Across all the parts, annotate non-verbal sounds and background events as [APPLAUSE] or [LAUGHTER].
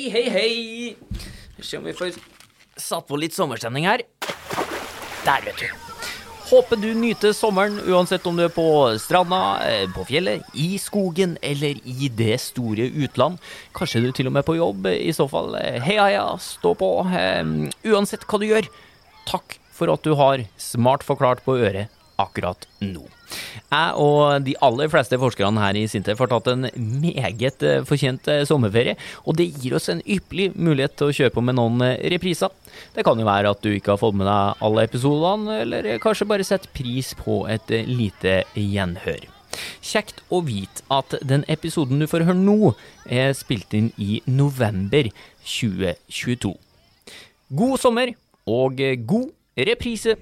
Hei, hei, hei. Se om vi får satt på litt sommerstemning her. Der, vet du. Håper du nyter sommeren, uansett om du er på stranda, eh, på fjellet, i skogen eller i det store utland. Kanskje du til og med er på jobb. I så fall, eh, heia, heia, stå på. Eh, Uansett hva du gjør, takk for at du har Smart forklart på øret akkurat nå. Jeg og de aller fleste forskerne her i Sintef har tatt en meget eh, fortjent eh, sommerferie, og det gir oss en ypperlig mulighet til å kjøre på med noen eh, repriser. Det kan jo være at du ikke har fått med deg alle episodene, eller kanskje bare setter pris på et lite gjenhør. Kjekt å vite at den episoden du får høre nå, er spilt inn i november 2022. God sommer og god reprise!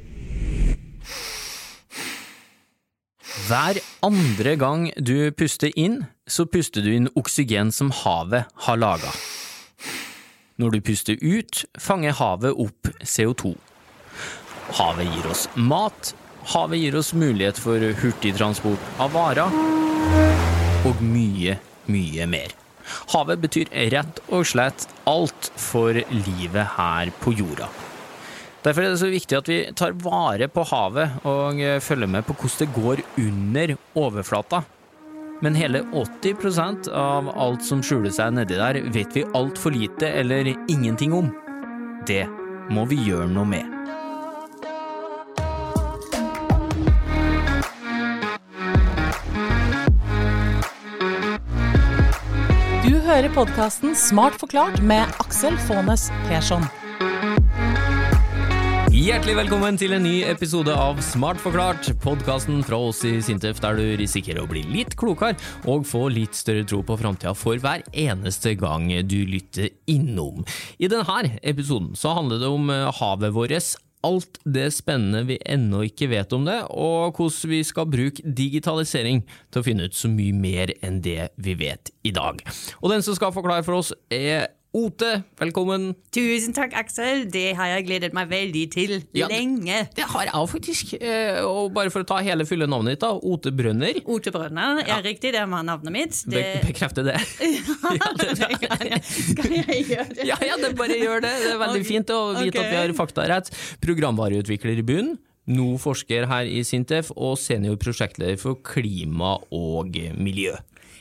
Hver andre gang du puster inn, så puster du inn oksygen som havet har laga. Når du puster ut, fanger havet opp CO2. Havet gir oss mat, havet gir oss mulighet for hurtigtransport av varer, og mye, mye mer. Havet betyr rett og slett alt for livet her på jorda. Derfor er det så viktig at vi tar vare på havet og eh, følger med på hvordan det går under overflata. Men hele 80% av alt som skjuler seg nedi der, vet vi altfor lite eller ingenting om. Det må vi gjøre noe med. Du hører podkasten Smart forklart med Aksel Faanes Persson. Hjertelig velkommen til en ny episode av Smart forklart, podkasten fra oss i Sintef der du risikerer å bli litt klokere og få litt større tro på framtida for hver eneste gang du lytter innom. I denne episoden så handler det om eh, havet vårt, alt det spennende vi ennå ikke vet om det, og hvordan vi skal bruke digitalisering til å finne ut så mye mer enn det vi vet i dag. Og den som skal forklare for oss, er Ote. Velkommen. Tusen takk, Aksel. Det har jeg gledet meg veldig til Ja, lenge. Det har jeg òg, faktisk. Eh, Og bare for å ta hele fulle navnet ditt, da. Ote Brønner. Ote Brønner er riktig, det var navnet mitt. Be Det... [LAUGHS] [LAUGHS] bekrefter det. ja, det, Skal jeg gjøre det? ja, ja, det bare gjør det. Det er veldig okay. fint å vite at vi har faktarett. fakta rett. Programvareutvikler i bunn. Nå forsker her i Sintef og senior prosjektleder for klima og miljø.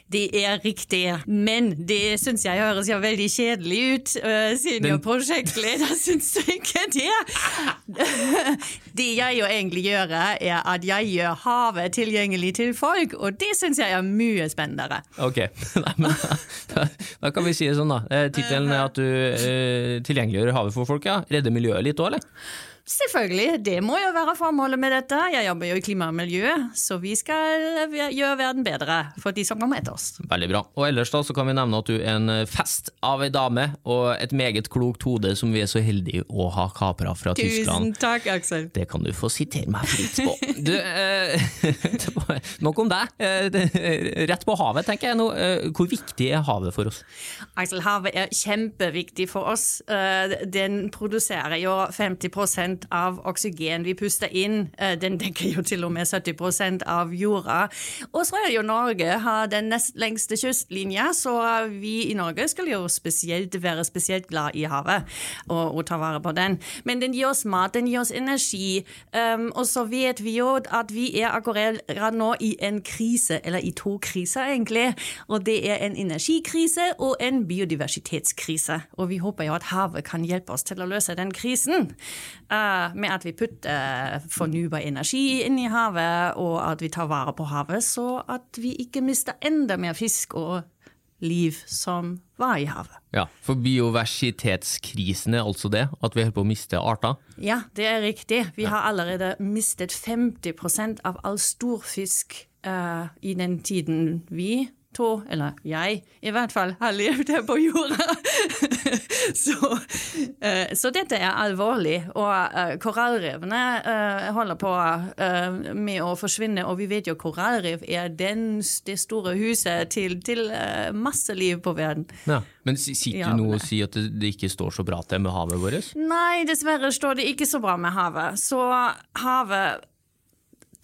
Det er riktig, men det syns jeg høres jo veldig kjedelig ut. Seniorprosjektleder [LAUGHS] syns du ikke det? [LAUGHS] det jeg jo egentlig gjør, er at jeg gjør havet tilgjengelig til folk, og det syns jeg er mye spennende. Ok, [LAUGHS] Nei, da, da kan vi si det sånn, da. Eh, Tittelen er at du eh, tilgjengeliggjør havet for folk, ja. Redder miljøet litt òg, eller? Selvfølgelig, det må jo være formålet med dette. Jeg jobber jo i klima og miljø, så vi skal gjøre verden bedre for de som kommer etter oss. Veldig bra. Og ellers da så kan vi nevne at du er en fest av ei dame, og et meget klokt hode som vi er så heldige å ha kapra fra Tyskland. Tusen takk, Aksel. Det kan du få sitere meg fritt på. Du, eh, [LAUGHS] nok om deg. Eh, rett på havet, tenker jeg nå. Eh, hvor viktig er havet for oss? Aksel, havet er kjempeviktig for oss. Eh, Den produserer jo 50 av oksygen vi puster inn. Eh, Den dekker jo til og med 70 av jorda. Og så er jo Norge har den nest lengste kystlinja, så vi i Norge skal jo spesielt være spesielt glad i havet og, og ta vare på den. Men den gir oss mat, den gir oss energi, um, og så vet vi jo at vi er akkurat nå i en krise, eller i to kriser egentlig, og det er en energikrise og en biodiversitetskrise. Og vi håper jo at havet kan hjelpe oss til å løse den krisen, uh, med at vi putter fornybar energi inn i havet, og at vi tar vare på havet, så at vi ikke mister enda mer fisk og liv som var i havet. Ja, For biodiversitetskrisen er altså det, at vi holder på å miste arter? Ja, det er riktig. Vi har allerede mistet 50 av all storfisk uh, i den tiden vi to, eller jeg i hvert fall, har levd her på jorda. [LAUGHS] så, uh, så dette er alvorlig. Og uh, korallrevene uh, holder på med å forsvinne, og vi vet jo korallrev er den, det store huset til, til masse liv på verden. Ja. Men sitter Ja, du nå og sier at det, det ikke står så bra til med havet vårt? Nei, dessverre står det ikke så bra med havet. Så havet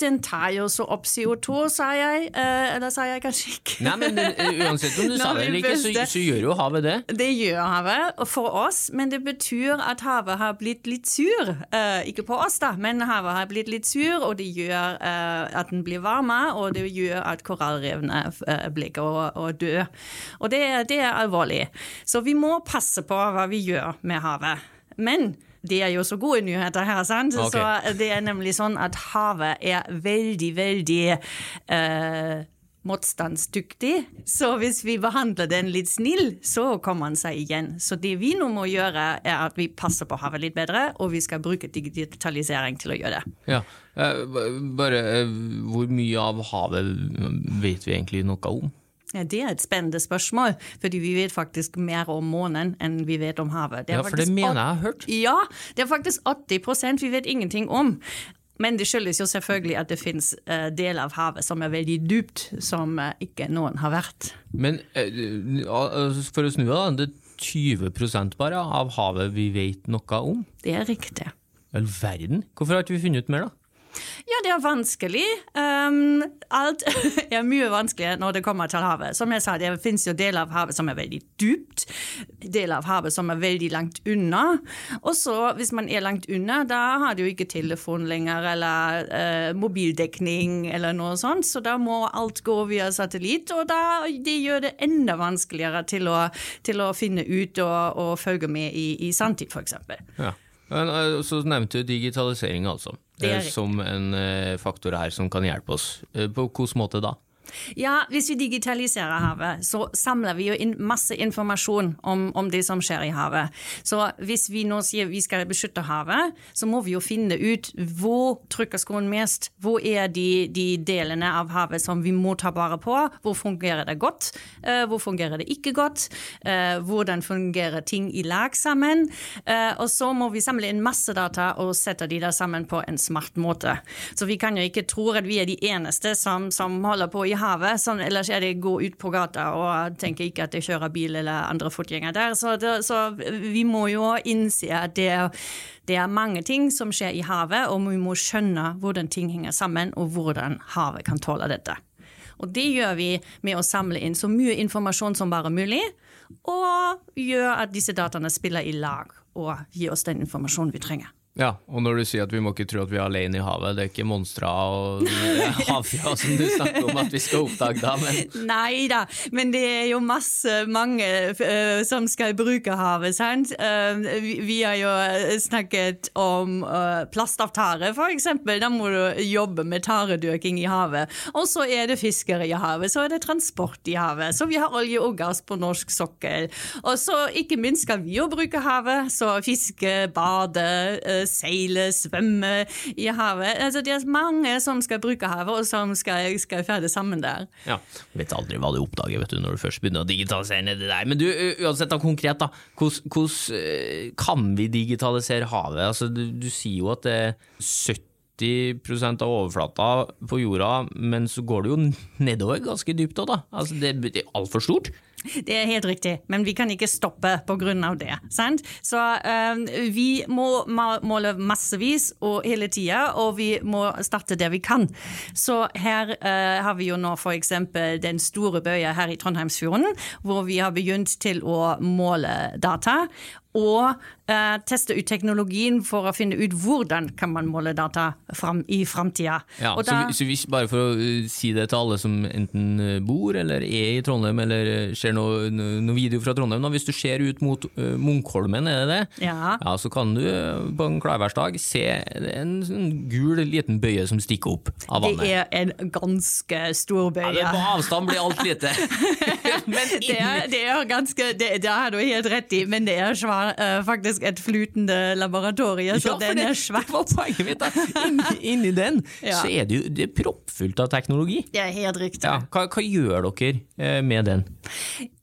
Den tar jo så opp CO2, sa jeg. Eh, eller sa jeg kanskje ikke? Nei, men eh, uansett om du [LAUGHS] sa det eller ikke, så, så gjør jo havet det. Det gjør havet for oss, men det betyr at havet har blitt litt sur. Eh, ikke på oss, da, men havet har blitt litt sur, og det gjør eh, at den blir varmere, og det gjør at korallrevene blir å, å dø. Og det, det er alvorlig. Så vi må passe på hva vi gjør med havet. Men det er jo så gode nyheter her, sant? Okay. Så det er nemlig sånn at havet er veldig, veldig eh, motstandsdyktig. Så hvis vi behandler den litt snill, så kommer den seg igjen. Så det vi nå må gjøre, er at vi passer på havet litt bedre, og vi skal bruke digitalisering til å gjøre det. Ja, eh, bare eh, hvor mye av havet vet vi egentlig noe om? Ja, Det er et spennende spørsmål, fordi vi vet faktisk mer om månen enn vi vet om havet. Ja, for det mener jeg har hørt. Ja, det er faktisk 80% vi vet ingenting om. Men det skyldes jo selvfølgelig at det finnes uh, deler av havet som er veldig dypt, som uh, ikke noen har vært. Men altså, for å snu det, da, det er 20 bare av havet vi vet noe om. Det er riktig. Vel, verden? Hvorfor har ikke vi funnet ut mer, da? Ja, det er vanskelig. Um, alt [LAUGHS] er mye vanskeligere når det kommer til havet. Som jeg sa, det finnes jo deler av havet som er veldig dypt, deler av havet som er veldig langt unna. Og så, hvis man er langt unna, da har du ikke telefon lenger, eller uh, mobildekning, eller noe sånt, så da må alt gå via satellitt, og da, det gjør det enda vanskeligere til å, til å finne ut og, og følge med i, i sanntid, f.eks. Ja. Eh, Så nevnte du digitalisering, altså. Eh. Som en eh, faktor her som kan hjelpe oss. Eh, På hvilken måte da? Ja, hvis vi digitaliserer havet, så samler vi jo inn masse informasjon om, om det som skjer i havet. Så hvis vi nå sier vi skal beskytte havet, så må vi jo finne ut hvor trykker skoen mest. Hvor er de, de delene av havet som vi må ta vare på? Hvor fungerer det godt? Eh, hvor fungerer det ikke godt? Eh, hvordan fungerer ting i lag sammen? Eh, og så må vi samle inn masse data og sette de der sammen på en smart måte. Så vi kan jo ikke tro at vi er de eneste som, som holder på i havet. Sånn, ellers er det gå ut på gata og tenke ikke at jeg kjører bil eller andre fotgjengere der. Så, det, så vi må jo innse at det, det er mange ting som skjer i havet, og vi må skjønne hvordan ting henger sammen, og hvordan havet kan tåle dette. Og det gjør vi med å samle inn så mye informasjon som bare mulig, og gjør at disse dataene spiller i lag og gir oss den informasjonen vi trenger. Ja, og når du sier at vi må ikke tro at vi er alene i havet, det er ikke monstre og [LAUGHS] eh, som du snakker om at vi skal oppdage da, men Nei da, men det er jo masse, mange uh, som skal bruke havet, sant? Uh, vi, vi har jo snakket om uh, plast av tare, for eksempel. Da må du jobbe med taredyrking i havet. Og så er det fiskere i havet, så er det transport i havet. Så vi har olje og gass på norsk sokkel. Og så ikke minst skal vi jo bruke havet, så fiske, bade, eh, seile, svømme i havet. Altså, det er mange som skal bruke havet, og som skal, skal ferdes sammen der. ja, vet aldri hva du oppdager vet du, når du først begynner å digitalisere nedi der. Men du, uansett da konkret, da, hvordan kan vi digitalisere havet? Altså, du, du sier jo at det er 70% av overflata på jorda, men så går det jo nedover ganske dypt òg, da. Altså, det er altfor stort. [LAUGHS] Det er helt riktig, men vi kan ikke stoppe av det. Sant? Så eh, vi må måle massevis og hele tida, og vi må starte der vi kan. Så her uh, har vi jo nå f.eks. den store bøya her i Trondheimsfjorden, hvor vi har begynt til å måle data. Og uh, teste ut teknologien for å finne ut hvordan kan man måle data fram, i framtida. Ja, så, da- så hvis, bare for å si det til alle som enten bor eller er i Trondheim, eller uh, ser noe, noe video fra Trondheim, hvis du ser ut mot uh, Munkholmen, er det det? Ja. Så kan du på en klarværsdag se en en, gul liten bøye som stikker opp av vannet. det er en ganske stor Ja, bøye. det, på avstand blir alt lite. [LAUGHS] Men Det er, det er ganske, det, det har du helt rett i, men det er svær, uh, faktisk et flytende laboratorie, så Ja, den det, er svær. det var poenget mitt. Inni, inni [LAUGHS] den Ja. så er det jo det er proppfullt av teknologi. Det er helt riktig. Ja, hva, hva gjør dere med den?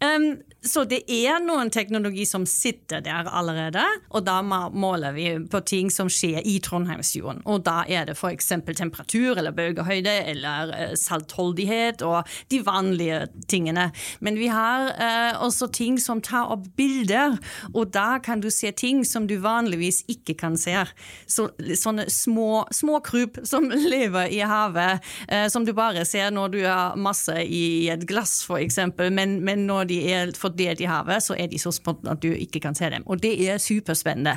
Um, så det er noen teknologi som sitter der allerede, og da måler vi på ting som skjer i Trondheimsfjorden. Og da er det f.eks. temperatur eller bølgehøyde eller eh, saltholdighet og de vanlige tingene. Men vi har eh, også ting som tar opp bilder, og da kan du se ting som du vanligvis ikke kan se. Så, sånne små, små kryp som [LAUGHS] lever i havet, eh, som du bare ser når du har masse i et glass, f.eks., men, men når de er fordelt i havet, så er de så små at du ikke kan se dem. Og det er superspennende.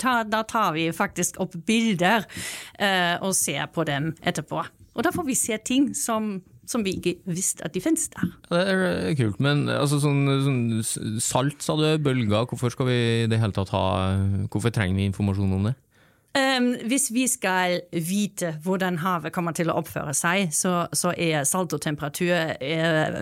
Tar, da tar vi faktisk opp bilder eh, og ser på dem etterpå. Og da får vi se ting som, som vi ikke visste at de finnes der. Det er kult, men altså, sånn, sånn salt, sa du, bølger, hvorfor skal vi i det hele tatt ha Hvorfor trenger vi informasjon om det? Um, hvis vi skal vite hvordan havet kommer til å oppføre seg, så, så er salt og temperatur er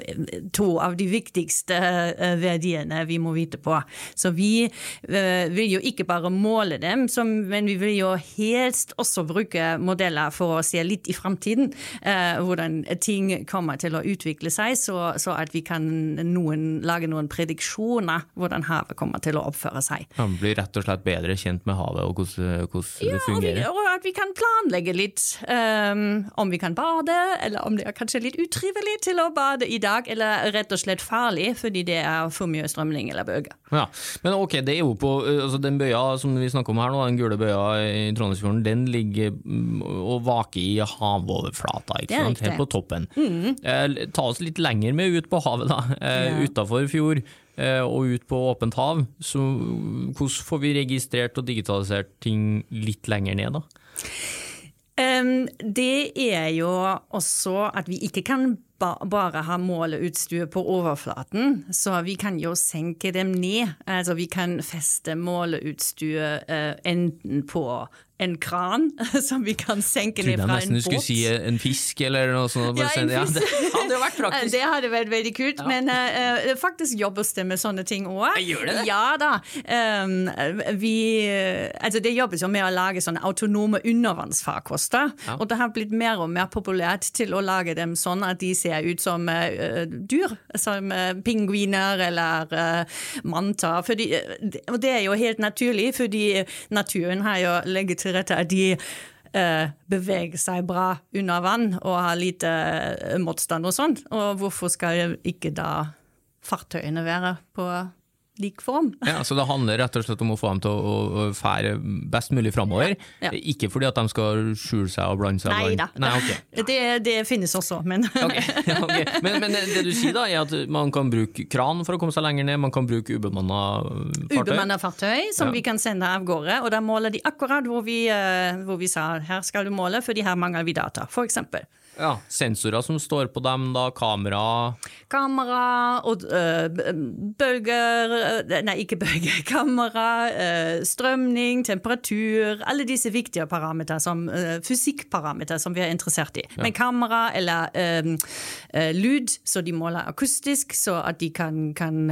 to av de viktigste eh, verdiene vi må vite på. Så vi uh, vil jo ikke bare måle dem, som, men vi vil jo helst også bruke modeller for å se litt i framtiden uh, hvordan ting kommer til å utvikle seg, så, så at vi kan noen, lage noen prediksjoner hvordan havet kommer til å oppføre seg. Man blir rett og slett bedre kjent med havet og hvordan, Ja, og, vi, og at vi kan planlegge litt um, om vi kan bade, eller om det er kanskje litt utrivelig til å bade i dag, eller rett og slett farlig fordi det er for mye strømning eller bølger. Ja, Men ok, det er jo på altså Den bøya som vi snakker om her nå, den gule bøya i Trondheimsfjorden, den ligger mm, og vaker i havoverflata, ikke sant? Helt på toppen. Eh, ta oss litt lenger med ut på havet, da. Eh, Ja. Utafor fjord og ut på åpent hav. Så hvordan får vi registrert og digitalisert ting litt lenger ned, da? Det er jo også at vi ikke kan ba bare ha måleutstyr på overflaten, så vi kan jo senke dem ned. Altså vi kan feste måleutstyr eh, enten på en kran, [LAUGHS] som vi kan senke ned fra Trodde ned jeg fra nesten du skulle si en fisk eller noe sånt. Ja, en Ja, fisk. [LAUGHS] det hadde jo vært praktisk. Det hadde vært veldig kult, men eh, eh, faktisk jobbes det med sånne ting òg. Gjør det det? Ja da. Um, vi, eh, altså det jobbes jo med å lage sånne autonome undervannsfarkoster. Ja. Og det har blitt mer og mer populært til å lage dem sånn at de ser ut som uh, dyr. Som uh, pingviner eller uh, manter. Fordi, eh, det er jo helt naturlig, fordi naturen har jo legget til rette at de eh, beveger seg bra under vann og har lite eh, motstand og sånn. Og hvorfor skal ikke da fartøyene være på lik form? Ja, så Det handler rett og slett om å få dem til å, å fære best mulig framover. Ja. Ikke fordi at de skal skjule seg og blande seg. Nei da. Nei, ok. [LAUGHS] Det, det finnes også, men [LAUGHS] okay. Okay. Men, men det du sier da, er at man kan bruke kran for å komme seg lenger ned, man kan bruke ubemanna fartøy. Ubemanna fartøy som Ja. vi kan sende av gårde, og da måler de akkurat hvor vi, eh, hvor vi sa her skal du måle, fordi her mangler vi data, for eksempel. Ja, sensorer som står på dem, da, kamera Kamera og øh, bølger øh, Nei, ikke bølger. [LAUGHS] Kamera, øh, strømning, temperatur. Alle disse viktige parametere, som øh, fysikkparametere som vi er interessert i. Men kamera eller lyd, så de måler akustisk, så at de kan, kan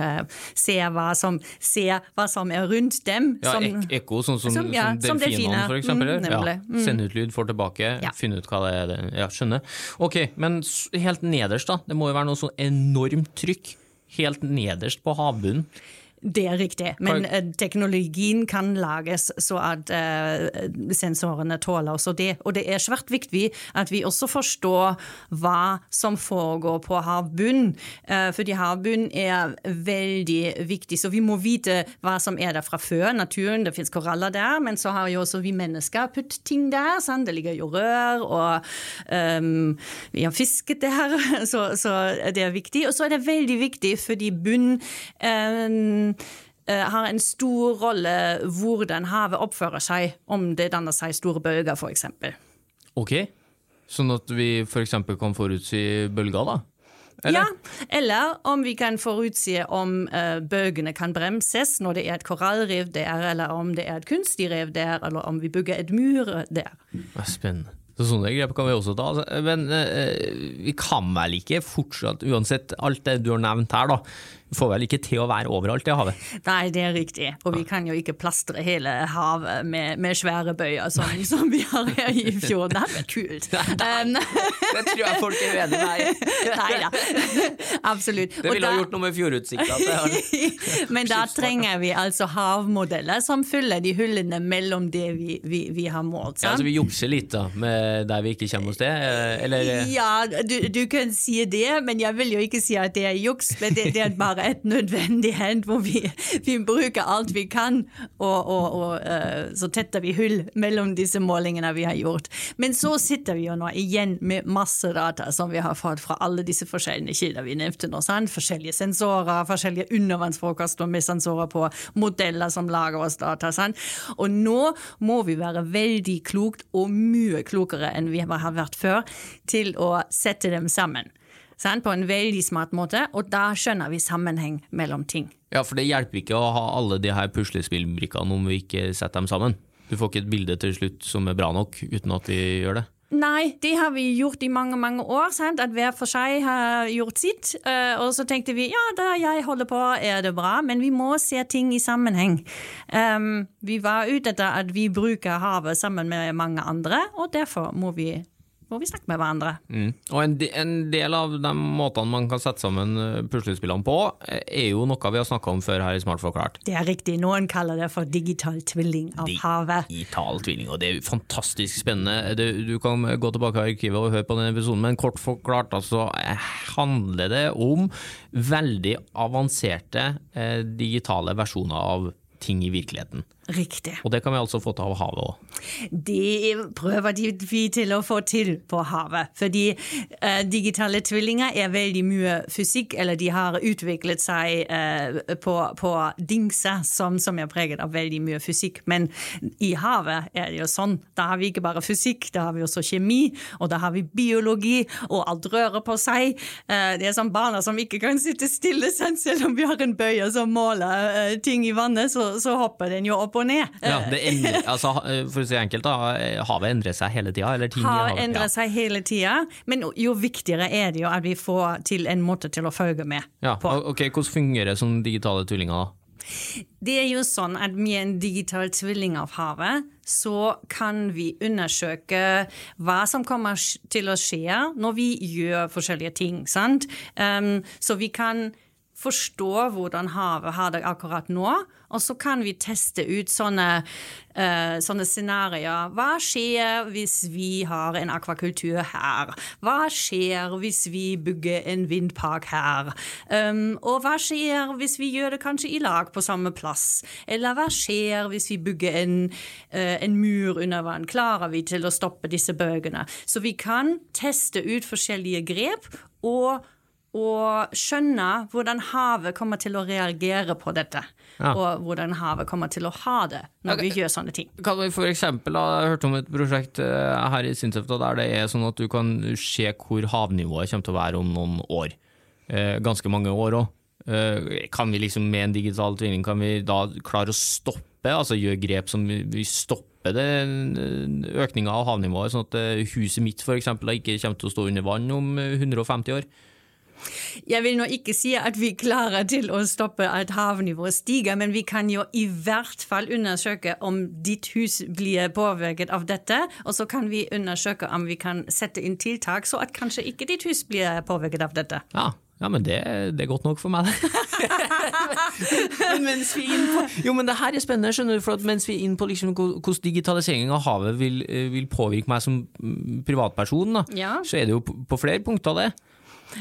se, hva som, se hva som er rundt dem. Ja, som, ek ekko, sånn som, som- ja, som delfinene, for eksempel. Mm, ja, Sende ut lyd, får tilbake, Ja. finne ut hva det er. Ja, skjønner. Ok, men helt nederst, da. Det må jo være noe sånn enormt trykk. Helt nederst på havbunnen. Det er riktig, men eh, teknologien kan lages så at eh, sensorene tåler også det. Og det er svært viktig at vi også forstår hva som foregår på havbunnen. Uh, fordi havbunnen er veldig viktig, så vi må vite hva som er der fra før. Naturen, det finnes koraller der, men så har jo også vi mennesker putt ting der. Sant? Det ligger jo rør, og um, vi har fisket der, [LAUGHS] så, så det er viktig. Og så er det veldig viktig fordi bunnen eh, har en stor rolle hvordan havet oppfører seg, om det danner seg store bølger, f.eks. Ok, sånn at vi f.eks. kan forutsi bølger, da? Ja, eller om vi kan forutsi om uh, bølgene kan bremses når det er et korallrev der, eller om det er et kunstig rev der, eller om vi bygger et mur der. Spennende. Så sånne grep kan vi også ta. altså. Men uh, vi kan vel ikke fortsatt, uansett alt det du har nevnt her, da, får vel ikke til å være overalt i havet? Nei, det er riktig. Og vi kan jo ikke plastre hele havet med, med svære bøyer som, som, vi har her i [LAUGHS] fjorden. Det hadde vært kult. Nei, [LAUGHS] Det tror jeg folk er uenig med. Nei da. [LAUGHS] Absolutt. Det ville ville ha gjort noe med fjordutsikta. Men da trenger vi altså havmodeller som fyller de hullene mellom det vi, vi, vi har målt. Ja, altså vi jukser litt da, med der vi ikke kommer oss til, eh, eller? Ja, du, du kan si det, men jeg vil jo ikke si at det er juks. Men det, det er bare et nødvendig hendt hvor vi, vi bruker alt vi kan, og, og, og eh, så tetter vi hull mellom disse målingene vi har gjort. Men så sitter vi jo nå igjen med masse data som vi har fått fra alle disse forskjellige kilder vi nevnte nå. Sant? Forskjellige sensorer, forskjellige undervannsfrokoster med sensorer på, modeller som lager oss data. Sant? Og nå må vi være veldig klokt og mye klokere enn vi har vært før til å sette dem sammen. Sant? På en veldig smart måte, og da skjønner vi sammenheng mellom ting. Ja, for det hjelper ikke å ha alle de her puslespillbrikkene om vi ikke setter dem sammen. Du får ikke et bilde til slutt som er bra nok uten at vi gjør det. Nei, det har vi gjort i mange mange år. Sant? At hver for seg har gjort sitt. Uh, og så tenkte vi ja, da jeg holder på, er det bra. Men vi må se ting i sammenheng. Um, vi var ute etter at vi bruker havet sammen med mange andre, og derfor må vi, må vi snakke med hverandre. Mm. Og en, de, en del av de måtene man kan sette sammen eh, puslespillene på, eh, er jo noe vi har snakka om før her i Smart forklart. Det er riktig. Noen kaller det for digital tvilling av havet. Digital tvilling, og det er fantastisk spennende. Du, du kan gå tilbake i arkivet og høre på den episoden, men kort forklart altså, eh, handler det om veldig avanserte eh, digitale versjoner av ting i virkeligheten. Riktig. Og det kan vi altså få til av havet òg. Det prøver vi til å få til på havet. Fordi eh, digitale tvillinger er veldig mye fysikk, eller de har utviklet seg eh, på, på dingser som, som er preget av veldig mye fysikk. Men i havet er det jo sånn. Da har vi ikke bare fysikk, da har vi også kjemi, og da har vi biologi, og alt rører på seg. Eh, det er som barna som ikke kan sitte stille, selv om vi har en bøye som måler ting i vannet, så, så hopper den jo opp og ned. Ja, det endrer, altså, eh, for å si enkelt, da, eh, havet endrer seg hele tida? Havet havet? endret seg hele tida, men jo viktigere er det jo at vi får til en måte til å følge med Ja, på. ok, Hvordan fungerer det som digitale tvillinger? da? Det er jo sånn at med en digital tvilling av havet, så kan vi undersøke hva som kommer til å skje når vi gjør forskjellige ting. sant? Um, så vi kan forstå hvordan havet har det akkurat nå, og så kan vi teste ut sånne, uh, sånne scenarioer. Hva skjer hvis vi har en akvakultur her? Hva skjer hvis vi bygger en vindpark her? Um, og hva skjer hvis vi gjør det kanskje i lag på samme plass? Eller hva skjer hvis vi bygger en, uh, en mur under vann? Klarer vi til å stoppe disse bølgene? Så vi kan teste ut forskjellige grep og og skjønne hvordan havet kommer til å reagere på dette. Ja. Og hvordan havet kommer til å ha det når vi gjør sånne ting. Kan vi for eksempel, da, jeg hørte om et prosjekt eh, her i Sintefta der det er sånn at du kan se hvor havnivået kommer til å være om noen år. Eh, ganske mange år òg. Eh, kan vi liksom med en digital tvilling kan vi da klare å stoppe, altså gjøre grep som vi, stopper stopper økninga av havnivået, sånn at huset mitt for eksempel ikke kommer til å stå under vann om eh, 150 år? Jeg vil nå ikke si at vi klarer til å stoppe at havnivået stiger, men vi kan jo i hvert fall undersøke om ditt hus blir påvirket av dette, og så kan vi undersøke om vi kan sette inn tiltak så at kanskje ikke ditt hus blir påvirket av dette. Ja, ja men det, det er godt nok for meg, det. [LAUGHS] men mens vi inn på Jo, men det her er spennende, skjønner du, for at mens vi er inn på liksom hvordan digitaliseringen av havet vil, eh, vil påvirke meg som mm, privatperson, da, Ja. så er det jo på på flere punkter det.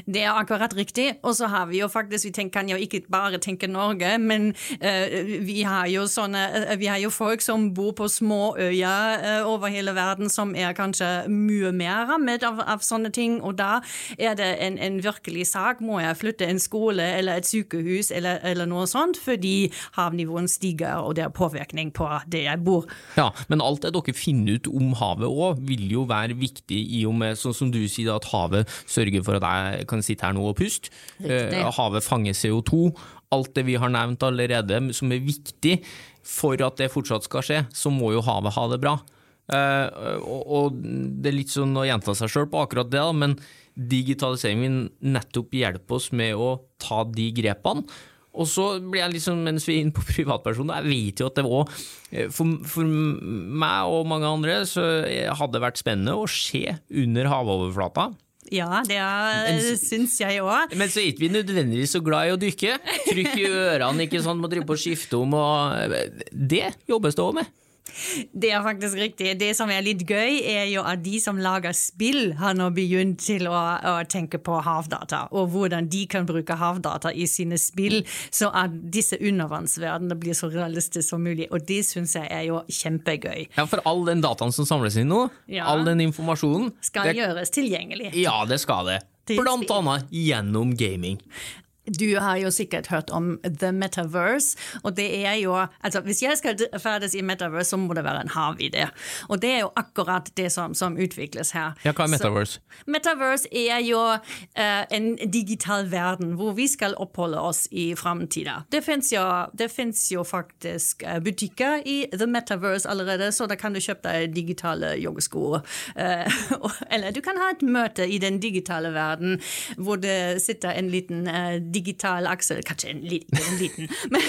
Det er akkurat riktig. Og så har vi jo faktisk, vi tenker, kan jo ikke bare tenke Norge, men uh, vi har jo sånne uh, Vi har jo folk som bor på små øyer uh, over hele verden som er kanskje mye mer rammet av, av sånne ting, og da er det en, en virkelig sak. Må jeg flytte en skole eller et sykehus eller, eller noe sånt fordi havnivået stiger og det er påvirkning på det jeg bor. Ja, men alt det dere finner ut om havet òg, vil jo være viktig i og med, sånn som du sier, at havet sørger for at jeg kan sitte her nå og puste. Eh, havet fanger CO2. Alt det vi har nevnt allerede som er viktig for at det fortsatt skal skje, så må jo havet ha det bra. Eh, og, det er litt sånn å gjenta seg sjøl på akkurat det, men digitaliseringen vil nettopp hjelpe oss med å ta de grepene. Og så blir jeg liksom, mens vi er inne på [LAUGHS] privatpersoner, jeg vet jo at det òg for, for meg og mange andre så hadde det vært spennende å se under havoverflata. Ja, det er, syns jeg òg. Men så er ikke vi nødvendigvis så glad i å dykke. Trykk i ørene, ikke sånn, må drive på å skifte om og Det jobbes det òg med. Det er faktisk riktig. Det som er litt gøy, er jo at de som lager spill, har nå begynt til å, å, tenke på havdata, og hvordan de kan bruke havdata i sine spill, så at disse undervannsverdenene blir så realistiske som mulig. Og det syns jeg er jo kjempegøy. Ja, for all den dataen som samles inn nå, ja. all den informasjonen Skal det, gjøres tilgjengelig. Ja, det skal det. Blant annet gjennom gaming. Du har jo sikkert hørt om The Metaverse. og det er jo, altså Hvis jeg skal ferdes i Metaverse, så må det være en hav i det. Og det er jo akkurat det som, som utvikles her. Ja, Hva er Metaverse? Så, metaverse er jo uh, en digital verden hvor vi skal oppholde oss i framtida. Det fins jo, jo, faktisk eh, butikker i The Metaverse allerede, så da kan du kjøpe deg digitale joggesko. [LAUGHS] Uh, eller du kan ha et møte i den digitale verden hvor det sitter en liten digital aksel, kanskje en, li, en liten, [LAUGHS] men,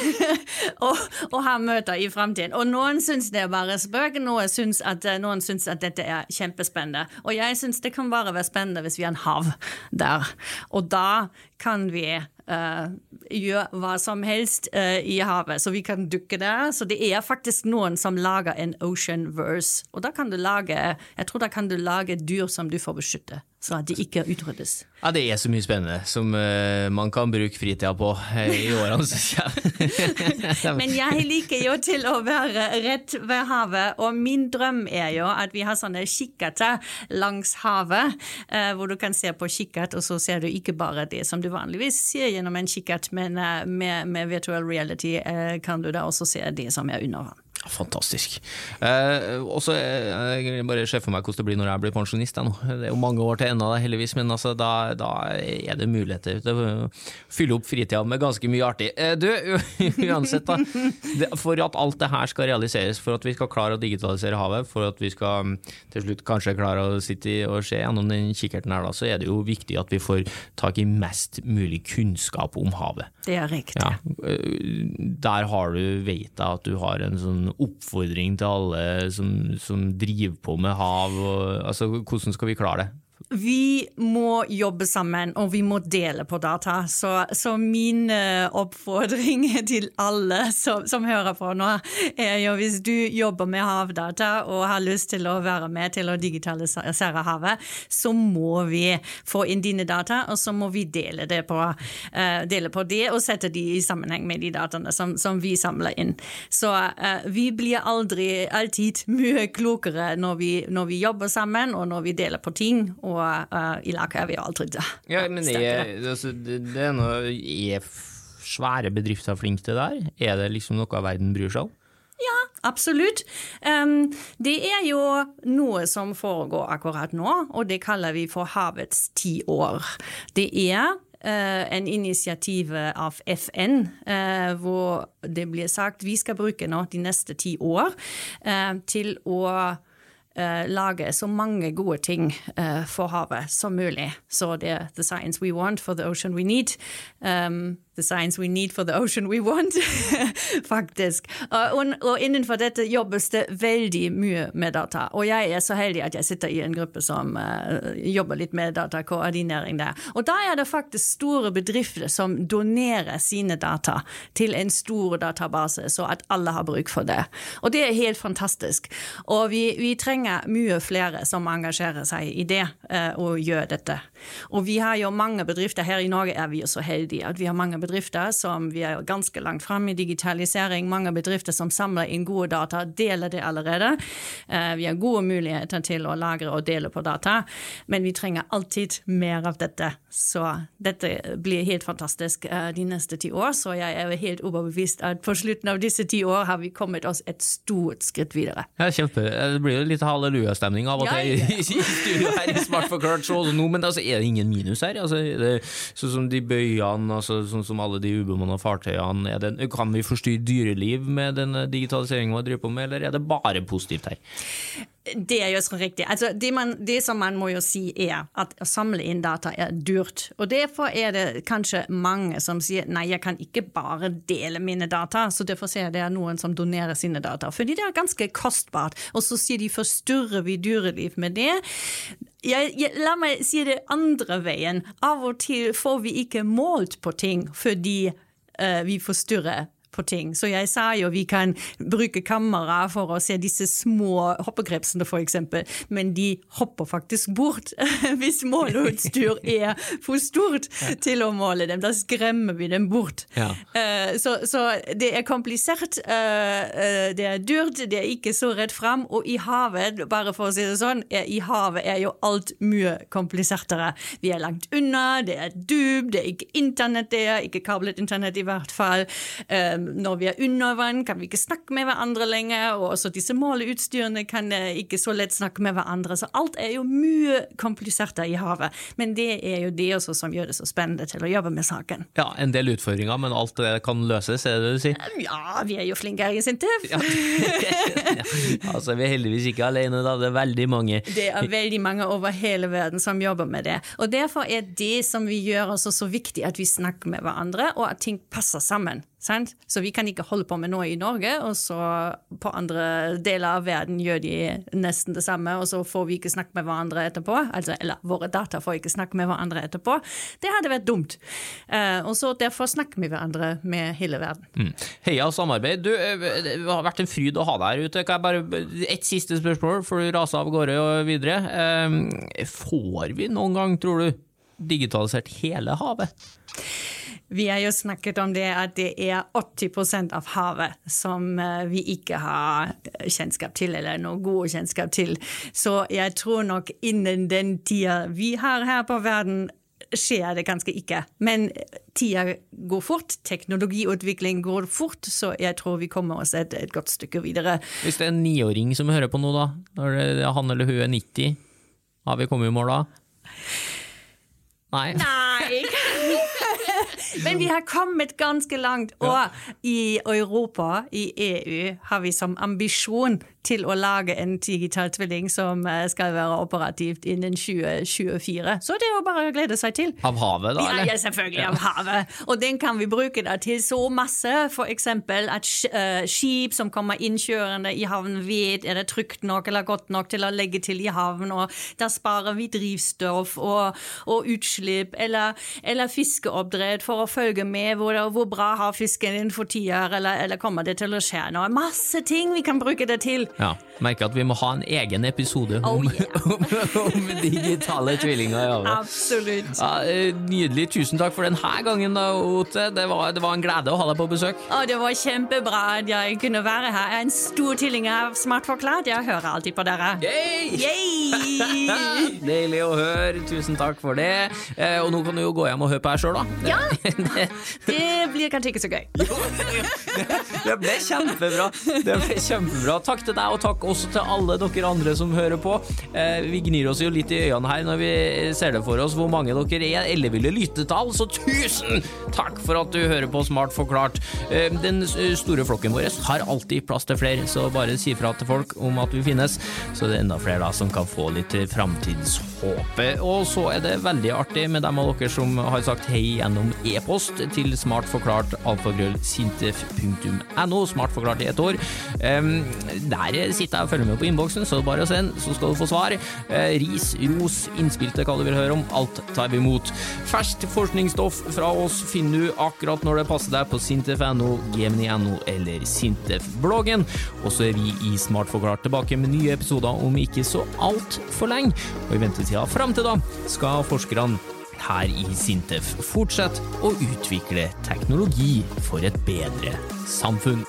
og, og ha møter i framtiden. Og noen syns det er bare spøk, noen syns at, noen syns at dette er kjempespennende. Og jeg syns det kan bare være spennende hvis vi har en hav der. Og da kan vi uh, gjøre hva som helst uh, i havet, så vi kan dukke der. Så det er faktisk noen som lager en ocean verse. Og da kan du lage jeg tror da kan du lage dyr som du får beskytte så at de ikke utryddes. Ja, Det er så mye spennende som uh, man kan bruke fritida på uh, i årene, som jeg. [LAUGHS] Men jeg liker jo til å være rett ved havet, og min drøm er jo at vi har sånne kikkerter langs havet, uh, hvor du kan se på kikkert, og så ser du ikke bare det som du vanligvis ser gjennom en kikkert, men med, med virtual reality kan du da også se det som er under vann. Fantastisk. Eh, også, jeg jeg bare ser for meg hvordan det blir når jeg blir pensjonist. Jeg, det er jo mange år til ennå, heldigvis, men altså, da, da, er det muligheter til å fylle opp fritida med ganske mye artig. Eh, du, [LAUGHS] uansett, da, for at alt det her skal realiseres, for at vi skal klare å digitalisere havet, for at vi skal mm, til slutt kanskje klare å sitte og se gjennom den kikkerten her, da, så er det jo viktig at vi får tak i mest mulig kunnskap om havet. Det er riktig. Ja, eh, der har du, vet jeg at du har en sånn oppfordring til alle som, som driver på med hav. Og, altså, hvordan skal vi klare det? Vi må jobbe sammen, og vi må dele på data. Så, så min uh, oppfordring [LAUGHS] til alle som, som, hører på nå, er jo hvis du jobber med havdata og har lyst til å være med til å digitalisere havet, så må vi få inn dine data, og så må vi dele, det på, uh, dele på det og sette de i sammenheng med de dataene som, som vi samler inn. Så uh, vi blir aldri alltid mye klokere når vi, når vi jobber sammen, og når vi deler på ting. og og uh, i lag er vi jo aldri det. Ja, men er, altså, det, det er, noe, er svære bedrifter flinke til det der? Er det liksom noe verden bryr seg om? Ja, absolutt. Um, det er jo noe som foregår akkurat nå, og det kaller vi for havets tiår. Det er Uh, en initiativ av FN uh, hvor det blir sagt vi skal bruke nå de neste ti år uh, til å uh, lage så mange gode ting uh, for havet som mulig. Så det er the science we want for the ocean we need. Um, the science we need for the ocean we want, [LAUGHS] faktisk. Og, og, innenfor dette jobbes det veldig mye med data. Og jeg er så heldig at jeg sitter i en gruppe som uh, jobber litt med datakoordinering der. Og da er det faktisk store bedrifter som donerer sine data til en stor database, så at alle har bruk for det. Og det er helt fantastisk. Og vi, vi trenger mye flere som engasjerer seg i det uh, og gjør dette. Og vi har jo mange bedrifter, her i Norge er vi jo så heldige at vi har mange bedrifter som vi er ganske langt fram i digitalisering, mange bedrifter som samler inn gode data, deler det allerede. Uh, vi har gode muligheter til å lagre og dele på data, men vi trenger alltid mer av dette. Så dette blir helt fantastisk uh, de neste ti år, så jeg er helt overbevist at på slutten av disse ti år har vi kommet oss et stort skritt videre. Ja, kjempe. Det blir jo litt hallelujastemning av og til [LAUGHS] i studio her i Smart forklart så nå, men altså, er det ingen minus her? Altså, det, sånn som de bøyene, altså, sånn som alle de ubemanna fartøyene, det, kan vi forstyrre dyreliv med den digitaliseringen vi driver på med, eller er det bare positivt her? Det er jo så riktig. Altså, det, man, det, som man må jo si, er at å samle inn data er dyrt. Og derfor er det kanskje mange som sier nei, jeg kan ikke bare dele mine data. Så derfor ser jeg det er noen som donerer sine data. Fordi det er ganske kostbart. Og så sier de forstyrrer vi dyreliv med det. Jeg, jeg, la meg si det andre veien. Av og til får vi ikke målt på ting fordi uh, vi forstyrrer på ting. Så jeg sa jo vi kan bruke kamera for å se disse små hoppegrepsene, f.eks., men de hopper faktisk bort [LAUGHS] hvis måleutstyr er for stort til å måle dem. Da skremmer vi dem bort. Ja. Uh, så, så, det er komplisert, uh, det er dyrt, det er ikke så rett fram. Og i havet, bare for å si det sånn, er, i havet er jo alt mye komplisertere. Vi er langt unna, det er dyp, det er ikke internett der, ikke kablet internett i hvert fall. Uh, når vi er under vann, kan vi ikke snakke med hverandre lenger, og også disse måleutstyrene kan eh, ikke så lett snakke med hverandre. Så alt er jo mye komplisert i havet. Men det er jo det også som gjør det så spennende til å jobbe med saken. Ja, en del utfordringer, men alt det kan løses, er det det du sier? Ja, vi er jo flinke her i Sintef. [LAUGHS] Ja. altså, vi er heldigvis ikke alene, da. Det er veldig mange. Det er veldig mange over hele verden som jobber med det. Og derfor er det som vi gjør også så viktig, at vi snakker med hverandre, og at ting passer sammen. Sant? Så vi kan ikke holde på med noe i Norge, og så på andre deler av verden gjør de nesten det samme, og så får vi ikke snakke med hverandre etterpå. Altså, eller våre data får ikke snakke med hverandre etterpå. Det hadde vært dumt. Uh, og så derfor snakker vi hverandre med hele verden. Mm. Heia samarbeid. Du, eh, det har vært en fryd å ha deg her ute. Kan jeg bare Et siste spørsmål før du raser av gårde og videre. Uh, får vi noen gang, tror du, digitalisert hele havet? Vi har jo snakket om det at det er 80% av havet som eh, vi ikke har kjennskap til, eller noe god kjennskap til. Så jeg tror nok innen den tida vi har her på verden, skjer det ganske ikke. Men tida går fort, teknologiutvikling går fort, så jeg tror vi kommer oss et, et godt stykke videre. Hvis det er en niåring som hører på nå, da, når han eller hun er 90, har vi kommet i mål da? Nei. Nei. [LAUGHS] Men vi har kommet ganske langt. Og i Europa, i EU, har vi som ambisjon til å lage en digital tvilling som eh, skal være operativt innen 2024. Så det er jo bare å glede seg til. Av havet, da? eller? Ja, selvfølgelig av havet. Og den kan vi bruke da til så masse. Eksempel at uh, skip som kommer innkjørende i havn, vet er det trygt nok eller godt nok til å legge til i havn. Og da sparer vi drivstoff og, og utslipp. Eller, eller fiskeoppdrett for å følge med hvor, hvor bra har fisken din for tida, eller, eller kommer det til å skje noe. Masse ting vi kan bruke det til. Ja, Merker at vi må ha en egen episode om, oh, yeah. [LAUGHS] om, om, digitale tvillinger. Ja. Absolutt. Ja, eh, nydelig. Tusen takk for denne gangen, da, Ote. Det var, det var, en glede å ha deg på besøk. Oh, det var kjempebra at jeg kunne være her. Jeg er en stor tilhenger av Smart forklart. Jeg hører alltid på dere. Yay! Yay! [LAUGHS] Deilig å høre. Tusen takk for det. Eh, og nå kan du jo gå hjem og høre på deg sjøl, da. Ja. [LAUGHS] det blir kanskje ikke så gøy. det ble kjempebra. Det ble kjempebra. Takk til deg, og takk også til alle dere andre som hører på. Eh, vi gnir oss jo litt i øynene her når vi ser det for oss hvor mange dere er elleville lyttetall, så tusen takk for at du hører på Smart forklart. Eh, den store flokken vår har alltid plass til flere, så bare si fra til folk om at vi finnes, så det er enda flere da som kan få litt framtidshåpet. Og så er det veldig artig med dem av dere som har sagt hei gjennom e-post til smartforklart alfagrøll sintef.no, smartforklart i et år. Um, der sitter sitte og følge med på innboksen, så bare send, så skal du få svar. Eh, ris, ros, innspill til hva du vil høre om. Alt tar vi imot. Ferskt forskningsstoff fra oss finner du akkurat når det passer deg på sintef.no, gemini.no eller Sintef-bloggen. Og så er vi i Smart forklart tilbake med nye episoder om ikke så altfor lenge. Og i ventetida fram til da skal forskerne her i Sintef fortsette å utvikle teknologi for et bedre samfunn.